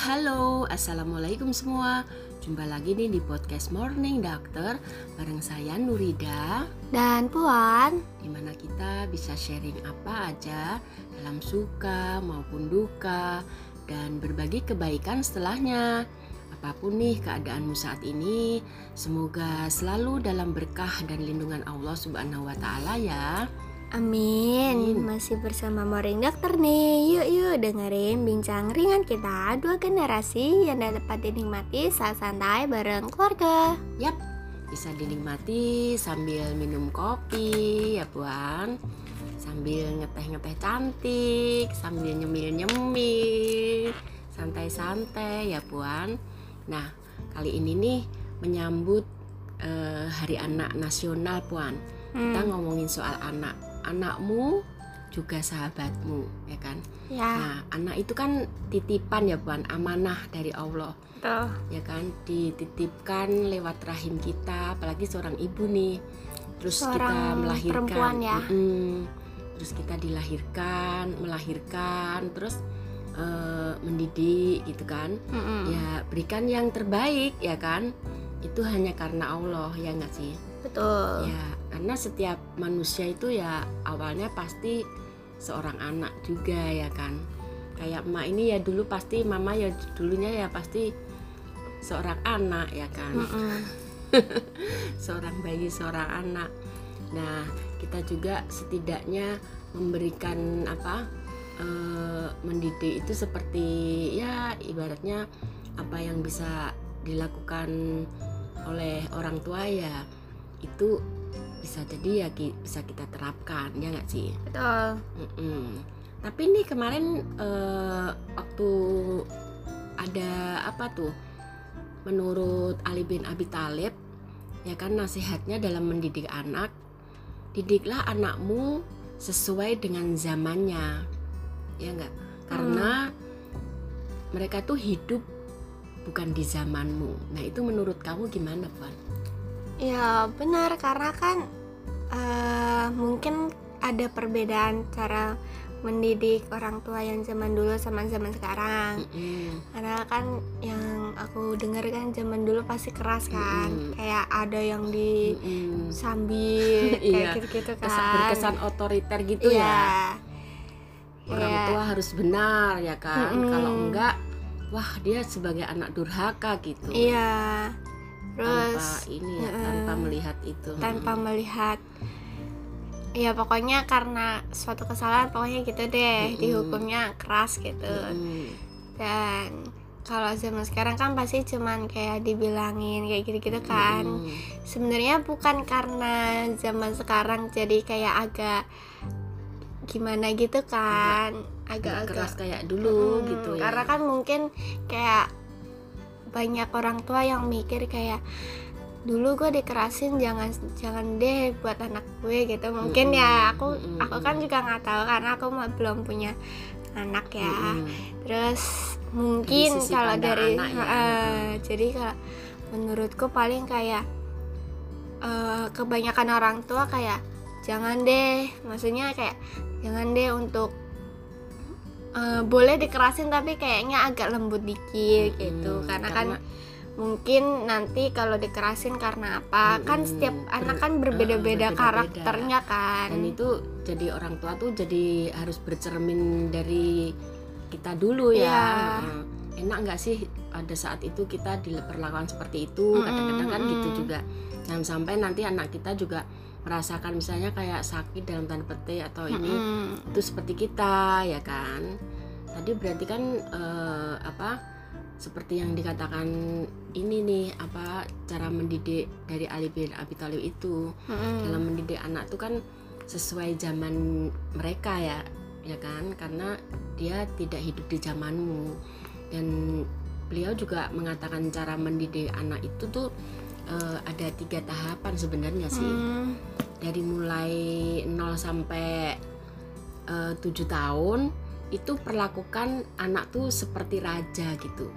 halo, assalamualaikum semua. Jumpa lagi nih di podcast Morning Doctor bareng saya Nurida dan Puan. Di mana kita bisa sharing apa aja dalam suka maupun duka dan berbagi kebaikan setelahnya. Apa pun nih keadaanmu saat ini, semoga selalu dalam berkah dan lindungan Allah Subhanahu wa taala ya. Amin. Amin. Masih bersama Morning Dokter nih. Yuk yuk dengerin bincang ringan kita dua generasi yang dapat dinikmati saat santai bareng keluarga. Yap, bisa dinikmati sambil minum kopi ya Puan Sambil ngeteh-ngeteh cantik, sambil nyemil-nyemil Santai-santai ya Puan Nah, kali ini nih menyambut eh, Hari Anak Nasional Puan Kita Hmm, ngomongin soal anak Anakmu juga sahabatmu ya kan ya, Nah, anak itu kan titipan ya Puan, amanah dari Allah tuh. ya kan dititipkan lewat rahim kita apalagi seorang ibu nih terus kita Seorang melahirkan perempuan ya. Mm-mm. terus kita dilahirkan melahirkan terus eh, mendidik gitu kan Mm-mm. ya berikan yang terbaik ya kan itu hanya karena Allah ya nggak sih Betul. ya karena setiap manusia itu ya awalnya pasti seorang anak juga ya kan? Kayak emak ini ya dulu pasti mama ya dulunya ya pasti seorang anak ya kan? Mm-mm. seorang bayi seorang anak. Nah kita juga setidaknya memberikan apa eh, mendidik itu seperti ya ibaratnya apa yang bisa dilakukan oleh orang tua ya itu bisa jadi ya ki- bisa kita terapkan ya nggak sih Betul. Mm-mm. Tapi nih kemarin eh, waktu ada apa tuh? Menurut Ali bin Abi Thalib, ya kan nasihatnya dalam mendidik anak, didiklah anakmu sesuai dengan zamannya, ya enggak? Karena mereka tuh hidup bukan di zamanmu. Nah itu menurut kamu gimana, Puan? Ya benar karena kan eh, mungkin ada perbedaan cara mendidik orang tua yang zaman dulu sama zaman sekarang. Mm-mm. Karena kan yang aku dengar kan zaman dulu pasti keras kan, Mm-mm. kayak ada yang di Mm-mm. sambil Iya. kayak gitu-gitu Kesan- kan. berkesan otoriter gitu Iya. ya. orang Iya. tua harus benar ya kan Mm-mm. kalau enggak wah dia sebagai anak durhaka gitu Iya. Terus tanpa ini ya Mm-mm. tanpa melihat itu. Tanpa melihat. Ya pokoknya karena suatu kesalahan pokoknya gitu deh. Mm-mm. dihukumnya keras gitu. Mm-mm. dan kalau zaman sekarang kan pasti cuman kayak dibilangin kayak gitu-gitu kan. Mm-mm. sebenarnya bukan karena zaman sekarang jadi kayak agak gimana gitu kan. Agak-agak keras kayak dulu Mm, gitu ya. Karena kan mungkin kayak banyak orang tua yang mikir kayak dulu gue dikerasin jangan jangan deh buat anak gue gitu mungkin Mm-mm, ya aku aku kan juga nggak tahu karena aku belum punya anak ya Mm-mm. terus mungkin sisi kalau dari anak ya. Jadi kalau menurutku paling kayak eh, kebanyakan orang tua kayak jangan deh maksudnya kayak jangan deh untuk eh, boleh dikerasin tapi kayaknya agak lembut dikit gitu Mm-mm, karena, kan mungkin nanti kalau dikerasin karena apa kan Mm-mm, setiap ber- anak kan eh, berbeda-beda berbeda-beda. karakternya kan dan itu jadi orang tua tuh jadi harus bercermin dari kita dulu ya. Heeh. enak nggak sih pada saat itu kita diperlakukan seperti itu kadang-kadang kan gitu juga jangan sampai nanti anak kita juga merasakan misalnya kayak sakit dalam tanda petik atau ini Mm-mm. itu seperti kita ya kan tadi berarti kan eh, apa seperti yang dikatakan ini nih apa cara mendidik dari Ali bin Abi Thalib itu Mm-mm. dalam mendidik anak tuh kan sesuai zaman mereka ya ya kan karena dia tidak hidup di zamanmu dan beliau juga mengatakan cara mendidik anak itu tuh eh, ada tiga tahapan sebenarnya sih. Mm. dari mulai 0 sampai eh, 7 tahun itu perlakukan anak tuh seperti raja gitu.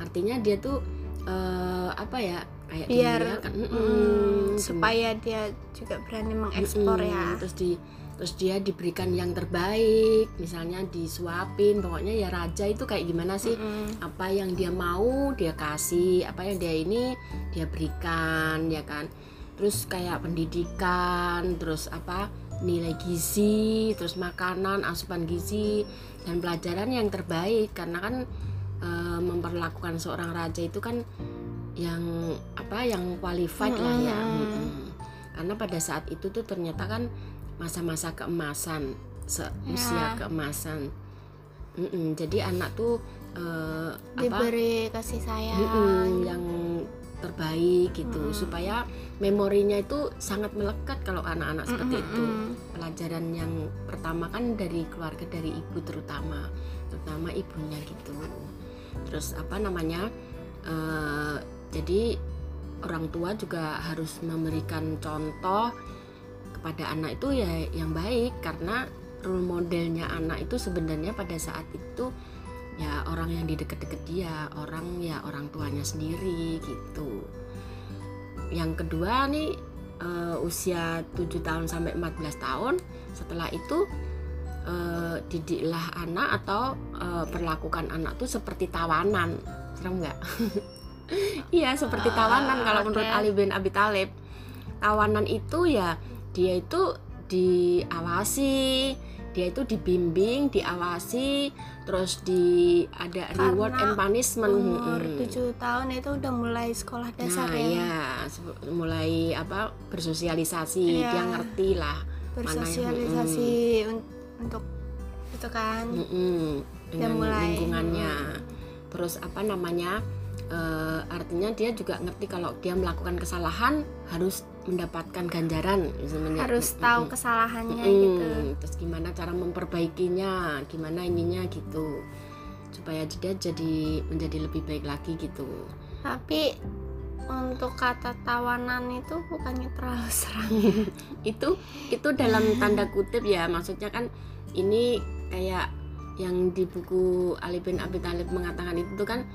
Artinya dia tuh eh, apa ya kayak biar dia kan? Mm, mm-mm, supaya dia juga berani mengekspor Mm-mm, ya. Terus di terus dia diberikan yang terbaik misalnya disuapin pokoknya ya raja itu kayak gimana sih Mm-mm. apa yang dia mau dia kasih apa yang dia ini dia berikan ya kan terus kayak pendidikan terus apa nilai gizi terus makanan asupan gizi dan pelajaran yang terbaik karena kan e, memperlakukan seorang raja itu kan yang apa yang qualified lah ya. Mm-mm. karena pada saat itu tuh ternyata kan masa-masa keemasan seusia Ya. keemasan Mm-mm, jadi anak tuh apa diberi kasih sayang Mm-mm, yang terbaik gitu Mm-mm. supaya memorinya itu sangat melekat kalau anak-anak seperti itu Mm-mm. pelajaran yang pertama kan dari keluarga dari ibu terutama terutama ibunya gitu terus apa namanya eh, jadi orang tua juga harus memberikan contoh kepada anak itu ya yang baik karena role modelnya anak itu sebenarnya pada saat itu ya orang yang di deket-deket dia orang ya orang tuanya sendiri gitu. Yang kedua nih eh, usia 7 tahun sampai 14 tahun setelah itu eh, didiklah anak atau eh, perlakukan anak tuh seperti tawanan. Serem nggak? Iya seperti tawanan kalau Ah, menurut. Ali bin Abi Thalib. Tawanan itu ya dia itu diawasi dia itu dibimbing diawasi terus di ada reward Karena and punishment umur Mm-mm. 7 tahun itu udah mulai sekolah dasar nah ya? ya se- mulai apa bersosialisasi Iya. dia ngerti lah bersosialisasi un- untuk itu kan? Mm-mm, dengan mulai, lingkungannya. terus apa namanya eh, artinya dia juga ngerti kalau dia melakukan kesalahan harus mendapatkan ganjaran misalnya harus tahu kesalahannya Mm-mm. gitu. Terus gimana cara memperbaikinya gimana ininya gitu. Supaya dia jadi menjadi lebih baik lagi gitu. Tapi untuk kata tawanan itu bukannya terlalu serang. Itu itu dalam tanda kutip ya. Maksudnya kan ini kayak yang di buku Ali bin Abi Thalib mengatakan itu kan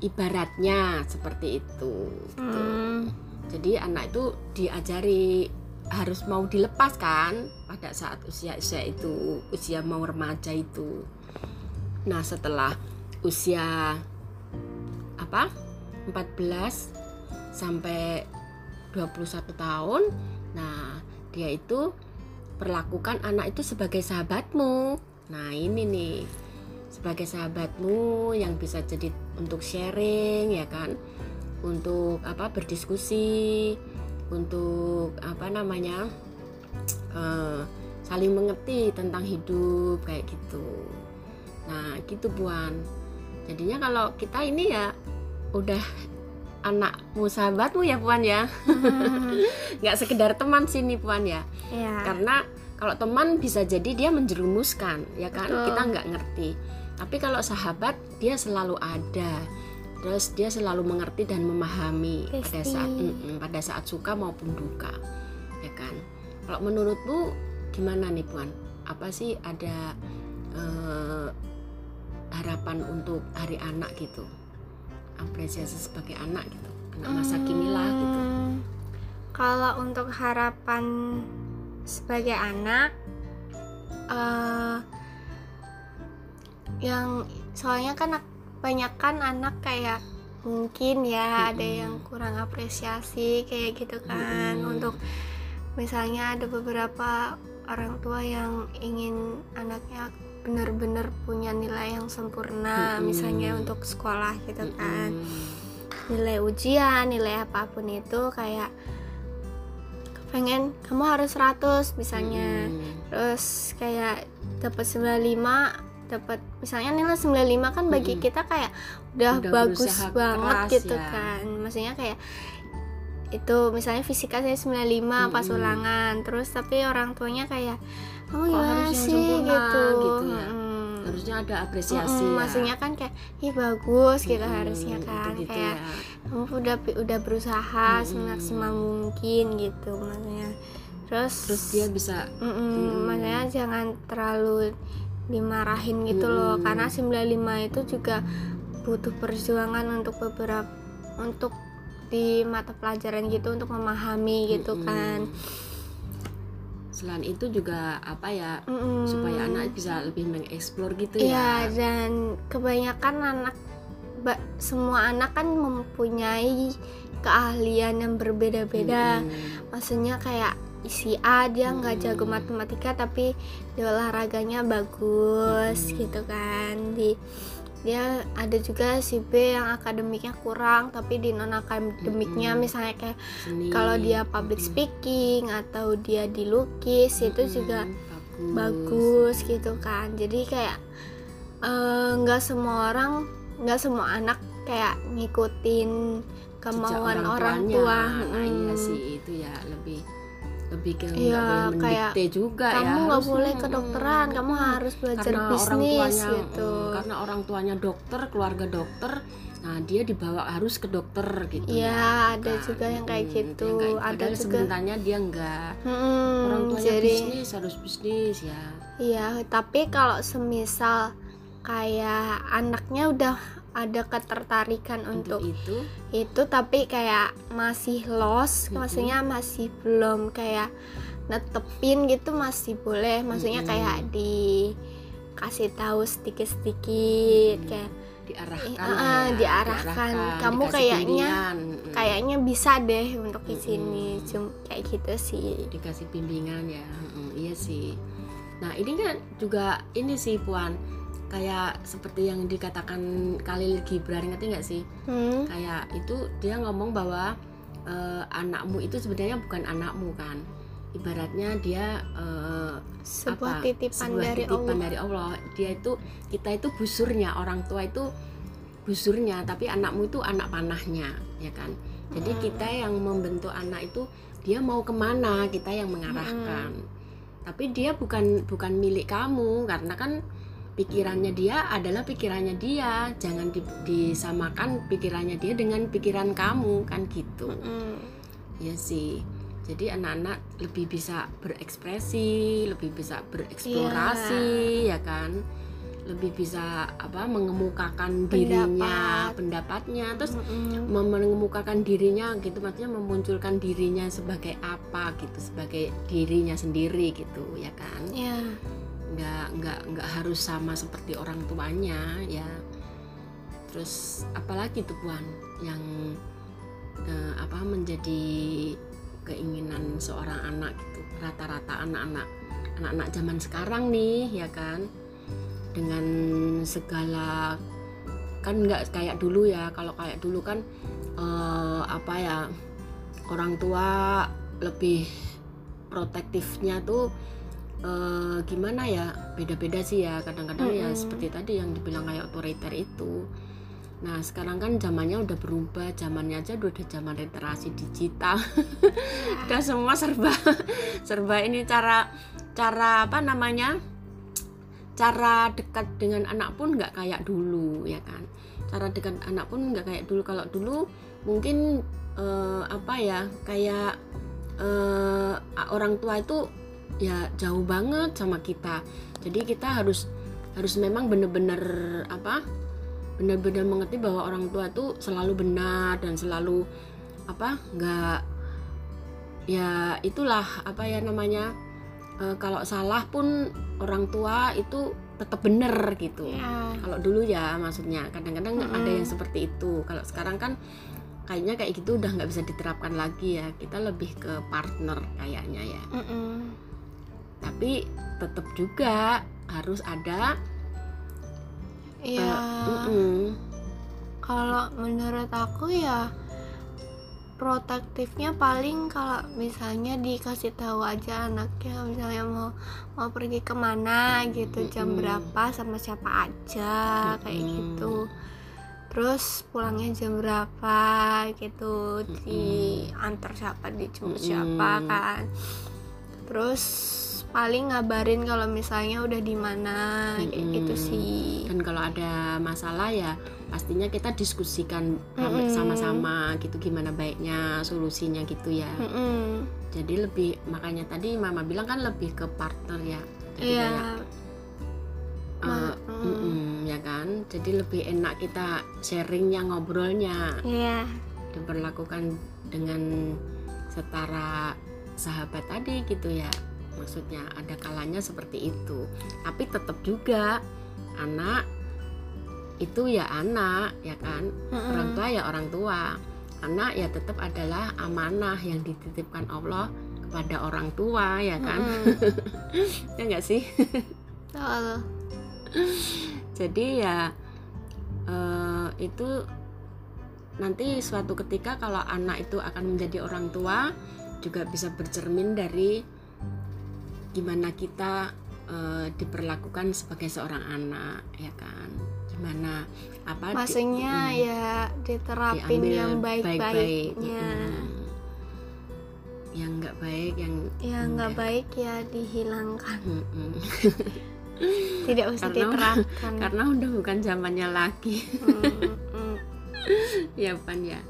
ibaratnya seperti itu gitu. Hmm, jadi anak itu diajari harus mau dilepaskan pada saat usia usia itu usia mau remaja itu. Nah setelah usia apa 14 sampai 21 tahun nah dia itu perlakukan anak itu sebagai sahabatmu. Nah ini nih sebagai sahabatmu yang bisa jadi untuk sharing ya kan untuk apa berdiskusi untuk apa namanya eh, saling mengerti tentang hidup kayak gitu. Nah gitu puan. Jadinya kalau kita ini ya udah anakmu sahabatmu ya puan ya. Nggak sekedar teman sini puan ya. Ya karena kalau teman bisa jadi dia menjerumuskan ya kan? Betul. kita nggak ngerti. Tapi kalau sahabat dia selalu ada terus dia selalu mengerti dan memahami pada Besti. saat mm-mm, pada saat suka maupun duka ya kan? Kalau menurutmu gimana nih puan? Apa sih ada eh, harapan untuk hari anak gitu? Apresiasi sebagai anak gitu anak masa kini lah gitu. Hmm, Kalau untuk harapan sebagai anak, eh yang soalnya kan banyak kan anak kayak mungkin ya ada Mm-mm. yang kurang apresiasi kayak gitu kan untuk misalnya ada beberapa orang tua yang ingin anaknya benar-benar punya nilai yang sempurna Mm-mm. misalnya untuk sekolah gitu kan Mm-mm. nilai ujian, nilai apa pun itu kayak pengen kamu harus 100 misalnya. Terus kayak dapat 95 dapat misalnya nilai 95 kan bagi Mm-mm. kita kayak udah, Udah bagus banget keras gitu ya. kan. Maksudnya kayak itu misalnya fisika saya 95 pas Mm-mm. ulangan terus tapi orang tuanya kayak kamu Kok gimana yang sih gitu, gitu ya? Mm-mm. harusnya ada apresiasi Mm-mm, ya maksudnya kan kayak ih bagus gitu Mm-mm, harusnya kan gitu-gitu kayak ya. kamu udah udah berusaha Mm-mm. semaksimal mungkin gitu maksudnya terus terus dia bisa mm-mm, Mm-mm. maksudnya jangan terlalu dimarahin gitu loh Mm-mm. karena 95 itu juga butuh perjuangan untuk beberapa untuk di mata pelajaran gitu untuk memahami gitu Mm-mm. kan selain itu juga apa ya Mm-mm. supaya anak bisa lebih mengeksplor gitu Iya ya dan kebanyakan anak semua anak kan mempunyai keahlian yang berbeda-beda. Mm-mm. Maksudnya kayak si A dia nggak jago Mm-mm. matematika tapi di olahraganya bagus Mm-mm. gitu kan. Di dia ada juga si B yang akademiknya kurang tapi di non akademiknya Mm-mm. misalnya kayak kalau dia public Mm-mm. speaking atau dia dilukis itu Mm-mm. juga bagus, bagus gitu kan jadi kayak eh, nggak semua orang nggak semua anak kayak ngikutin Jejak kemauan orang, tuanya. tua nah iya Mm. sih itu ya lebih lebih ke Iya, boleh kayak juga ya kamu nggak boleh kedokteran kamu mm, harus belajar karena orang bisnis tuanya gitu. karena orang tuanya dokter keluarga dokter nah dia dibawa harus ke dokter gitu. Iya, ya ada kan. juga yang kayak gitu. yang kayak- Ada padahal juga- sebenarnya dia enggak Mm, orang tuanya jadi bisnis harus bisnis ya. Iya tapi kalau semisal kayak anaknya udah ada ketertarikan untuk untuk itu itu tapi kayak masih lost Mm-mm. maksudnya masih belum kayak netepin gitu masih boleh maksudnya Mm-mm. kayak dikasih tahu sedikit-sedikit Mm-mm. kayak diarahkan Eh, lah ah, ya, diarahkan. Kamu kayaknya- mm, kayaknya bisa deh untuk di sini Mm-mm. cum kayak gitu sih dikasih bimbingan ya mm, iya sih nah ini kan juga ini sih puan kayak seperti yang dikatakan Khalil Gibran ngerti nggak sih? Hmm? kayak itu dia ngomong bahwa eh, anakmu itu sebenarnya bukan anakmu kan. Ibaratnya dia eh, sebuah apa, titipan sebuah dari titipan Allah. dari Allah. Dia itu kita itu busurnya orang tua itu busurnya tapi anakmu itu anak panahnya ya kan? Jadi Mm. kita yang membentuk anak itu dia mau ke mana? Kita yang mengarahkan. Tapi dia bukan bukan milik kamu karena kan pikirannya dia adalah pikirannya dia. Jangan di- disamakan pikirannya dia dengan pikiran kamu kan gitu. Mm-mm. ya sih. Jadi anak-anak lebih bisa berekspresi lebih bisa bereksplorasi ya kan? Lebih bisa apa mengemukakan dirinya pendapatnya. Terus Mm-mm. mem- mengemukakan dirinya gitu. Maksudnya memunculkan dirinya sebagai apa gitu. Sebagai dirinya sendiri gitu ya kan? Ya nggak nggak nggak harus sama seperti orang tuanya ya. Terus apalagi tuh puan yang eh, apa menjadi keinginan seorang anak gitu. Rata-rata anak-anak anak-anak zaman sekarang nih ya kan. Dengan segala kan nggak kayak dulu ya. Kalau kayak dulu kan eh, apa ya orang tua lebih protektifnya tuh eh, gimana ya beda-beda sih ya. Kadang-kadang ya Mm-mm. seperti tadi yang dibilang kayak otoriter itu. Nah sekarang kan zamannya udah berubah. Zamannya aja udah ada zaman literasi digital. Udah semua serba serba ini cara cara apa namanya? Cara dekat dengan anak pun nggak kayak dulu ya kan? Cara dekat anak pun nggak kayak dulu. Kalau dulu mungkin eh, apa ya kayak eh, orang tua itu ya jauh banget sama kita. Jadi kita harus harus memang bener-bener apa benar-benar mengerti bahwa orang tua itu selalu benar dan selalu apa nggak ya itulah apa ya namanya eh, kalau salah pun orang tua itu tetap benar gitu. Ya kalau dulu ya maksudnya kadang-kadang Mm-mm. ada yang seperti itu. Kalau sekarang kan kayaknya kayak gitu udah nggak bisa diterapkan lagi ya. Kita lebih ke partner kayaknya ya. Mm-mm. Tapi tetap juga harus ada ya mm-mm. kalau menurut aku ya protektifnya paling kalau misalnya dikasih tahu aja anaknya misalnya mau mau pergi ke mana gitu jam Mm-mm. berapa sama siapa aja kayak Mm-mm. gitu terus pulangnya jam berapa gitu diantar siapa dijemput siapa kan terus paling ngabarin kalau misalnya udah di mana kayak gitu sih dan kalau ada masalah ya pastinya kita diskusikan sama-sama gitu gimana baiknya solusinya gitu ya Mm-mm. jadi lebih makanya tadi mama bilang kan lebih ke partner ya jadi Iya. kayak eh, mm. mm-mm, ya kan jadi lebih enak kita sharingnya ngobrolnya Iya. diperlakukan dengan setara sahabat tadi gitu ya maksudnya ada kalanya seperti itu tapi tetap juga anak itu ya anak ya kan Mm-mm. orang tua ya orang tua anak ya tetap adalah amanah yang dititipkan Allah kepada orang tua ya kan Mm-mm. ya nggak sih Betul. jadi ya eh, itu nanti suatu ketika kalau anak itu akan menjadi orang tua juga bisa bercermin dari gimana kita eh, diperlakukan sebagai seorang anak ya kan gimana apa di- Maksudnya mm, ya diterapin yang baik-baik, baik-baiknya. mm. yang nggak baik yang Yang nggak Enggak. baik ya dihilangkan. Tidak usah Karena- diterapkan. karena udah bukan zamannya lagi Mm, mm. ya pan ya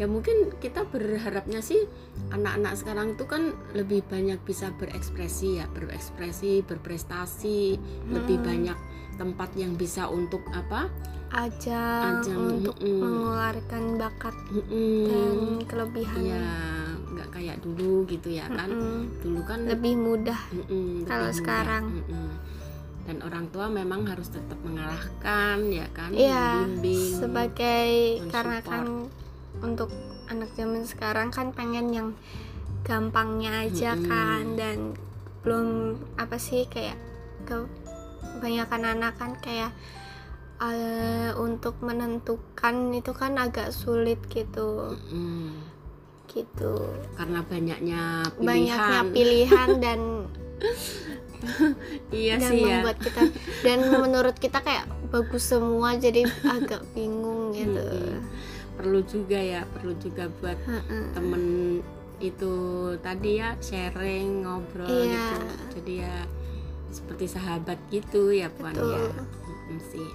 ya mungkin kita berharapnya sih anak-anak sekarang itu kan lebih banyak bisa berekspresi ya berekspresi berprestasi lebih Hmm. banyak tempat yang bisa untuk apa Ajang, Ajang, untuk mm-mm. mengeluarkan bakat dan Mm-mm. kelebihannya. ya nggak kayak dulu gitu ya kan Mm-mm. dulu kan Lebih mudah. mm-mm, kalau lebih mudah. sekarang. Mm-mm. dan orang tua memang harus tetap mengarahkan ya kan Iya, membimbing sebagai karena kan untuk anak zaman sekarang kan pengen yang gampangnya aja Mm-mm. kan dan belum apa sih kayak kebanyakan anak kan kayak eh, untuk menentukan itu kan agak sulit gitu Mm-mm. gitu karena banyaknya pilihan banyaknya pilihan dan iya dan sih ya membuat kita dan menurut kita kayak bagus semua jadi agak bingung gitu Mm-mm. Perlu juga ya perlu juga buat temen itu tadi ya sharing ngobrol Iya. gitu. Jadi ya seperti sahabat gitu ya puan Betul. ya Mm, sih.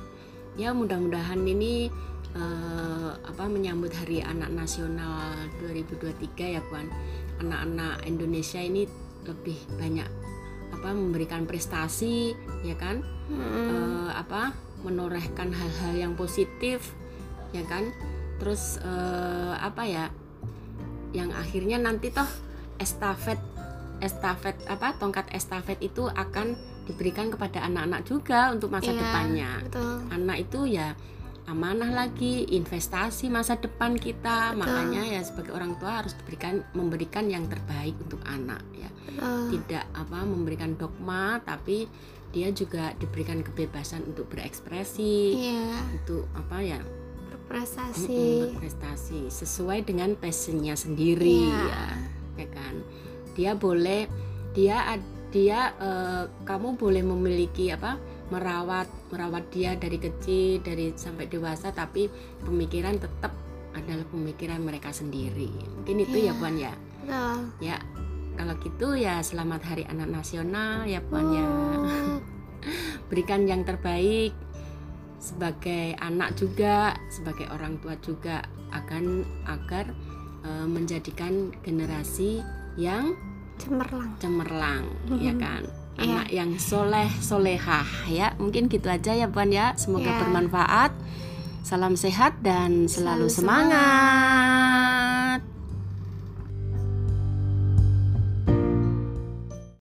Ya mudah-mudahan ini eh, apa menyambut Hari Anak Nasional 2023 ya puan. Anak-anak Indonesia ini lebih banyak apa memberikan prestasi ya kan? Mm-mm. eh, apa menorehkan hal-hal yang positif ya kan terus eh, apa ya yang akhirnya nanti toh estafet estafet apa tongkat estafet itu akan diberikan kepada anak-anak juga untuk masa Iya, depannya. betul. Anak itu ya amanah lagi investasi masa depan kita. Betul. makanya ya sebagai orang tua harus diberikan memberikan yang terbaik untuk anak ya. Betul. Tidak apa memberikan dogma tapi dia juga diberikan kebebasan untuk berekspresi iya. untuk apa ya berprestasi mm-mm, berprestasi. Sesuai dengan passionnya sendiri Iya. ya. Ya kan? Dia boleh dia dia eh, kamu boleh memiliki apa merawat merawat dia dari kecil dari sampai dewasa tapi pemikiran tetap adalah pemikiran mereka sendiri. Mungkin itu ya Iya. Puan ya? Betul. Ya kalau gitu ya selamat hari anak nasional ya Puan ya. Oh, berikan yang terbaik sebagai anak juga sebagai orang tua juga akan agar eh, menjadikan generasi yang cemerlang cemerlang ya Mhm. kan Iya. anak yang soleh solehah ya mungkin gitu aja ya Puan ya semoga Iya. bermanfaat salam sehat dan selalu, Selalu semangat. semangat